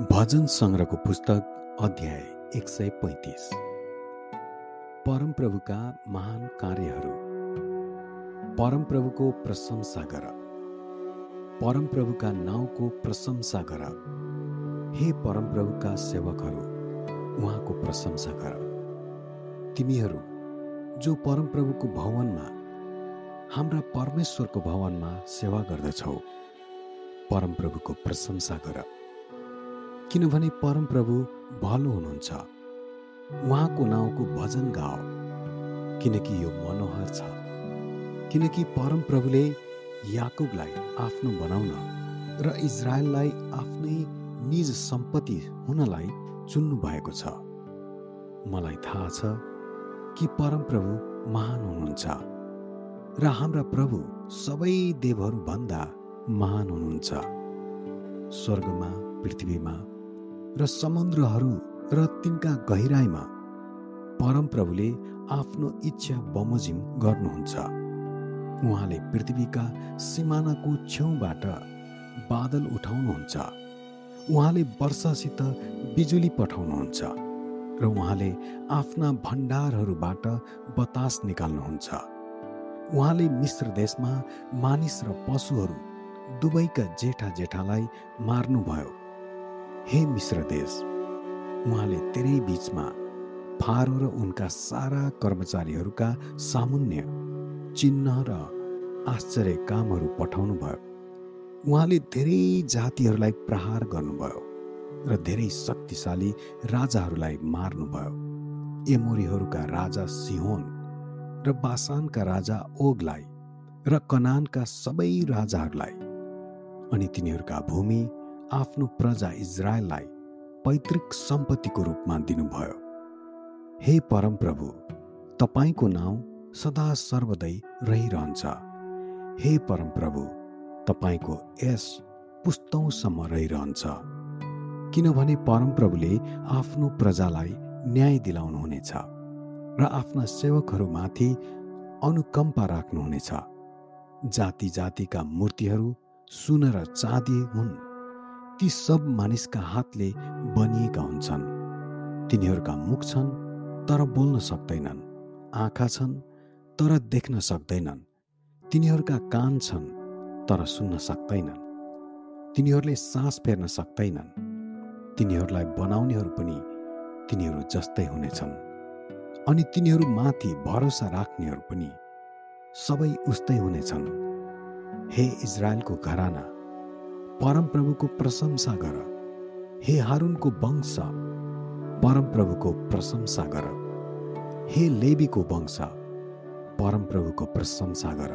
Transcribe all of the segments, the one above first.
भजन सङ्ग्रहको पुस्तक अध्याय एक सय पैँतिस। परमप्रभुका महान कार्यहरू। परमप्रभुको प्रशंसा गर। परमप्रभुका नाउँको प्रशंसा गर। हे परमप्रभुका सेवकहरू उहाँको प्रशंसा गर। तिमीहरू जो परमप्रभुको भवनमा हाम्रा परमेश्वरको भवनमा सेवा गर्दछौ परमप्रभुको प्रशंसा गर। किनभने परमप्रभु भलो हुनुहुन्छ उहाँको नाउँको भजन गाओ किनकि यो मनोहर छ। किनकि परमप्रभुले याकुबलाई आफ्नो बनाउन र इजरायललाई आफ्नै निज सम्पत्ति हुनलाई चुन्नु भएको छ। मलाई थाहा छ कि परमप्रभु महान हुनुहुन्छ र हाम्रा प्रभु सबै देवहरूभन्दा महान हुनुहुन्छ। स्वर्गमा पृथ्वीमा र समुद्रहरू र तिनका गहिराईमा परमप्रभुले आफ्नो इच्छा बमोजिम गर्नुहुन्छ। उहाँले पृथ्वीका सिमानाको छेउबाट बादल उठाउनुहुन्छ। उहाँले वर्षासित बिजुली पठाउनुहुन्छ र उहाँले आफ्ना भण्डारहरूबाट बतास निकाल्नुहुन्छ। उहाँले मिश्र देशमा मानिस र पशुहरू दुवैका जेठा जेठालाई मार्नुभयो। हे मिश्र देश उहाँले तेरै बिचमा फारो र उनका सारा कर्मचारीहरूका सामुन्य चिन्ह र आश्चर्य कामहरू पठाउनु भयो उहाँले धेरै जातिहरूलाई प्रहार गर्नुभयो र धेरै शक्तिशाली राजाहरूलाई मार्नुभयो। एमोरीहरूका राजा सिहोन र बासानका राजा ओगलाई र कनानका सबै राजाहरूलाई अनि तिनीहरूका भूमि आफ्नो प्रजा इजरायललाई पैतृक सम्पत्तिको रूपमा दिनुभयो। हे परमप्रभु तपाईँको नाउँ सदा सर्वदै रहिरहन्छ। हे परमप्रभु तपाईँको यस पुस्तौँसम्म रहिरहन्छ। किनभने परमप्रभुले आफ्नो प्रजालाई न्याय दिलाउनुहुनेछ र आफ्ना सेवकहरूमाथि अनुकम्पा राख्नुहुनेछ। जाति जातिका मूर्तिहरू सुन र चाँदी हुन्। ती सब मानिसका हातले बनिएका हुन्छन्। तिनीहरूका मुख छन् तर बोल्न सक्दैनन्। आँखा छन् तर देख्न सक्दैनन्। तिनीहरूका कान छन् तर सुन्न सक्दैनन्। तिनीहरूले सास फेर्न सक्दैनन्। तिनीहरूलाई बनाउनेहरू पनि तिनीहरू जस्तै हुनेछन्। अनि तिनीहरू माथि भरोसा राख्नेहरू पनि सबै उस्तै हुनेछन्। हे इजरायलको घराना परमप्रभुको प्रशंसा गर। हे हारुनको वंश परमप्रभुको प्रशंसा गर। हे लेबीको वंश परमप्रभुको प्रशंसा गर।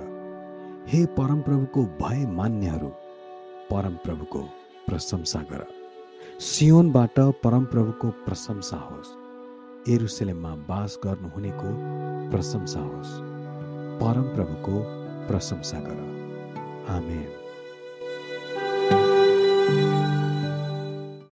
हे परमप्रभुको भय मान्यहरू परमप्रभुको प्रशंसा गर। सियोनबाट परमप्रभुको प्रशंसा होस्। एरुसलेममा बास गर्नुहुनेको प्रशंसा होस्। परमप्रभुको प्रशंसा गर। आमेन।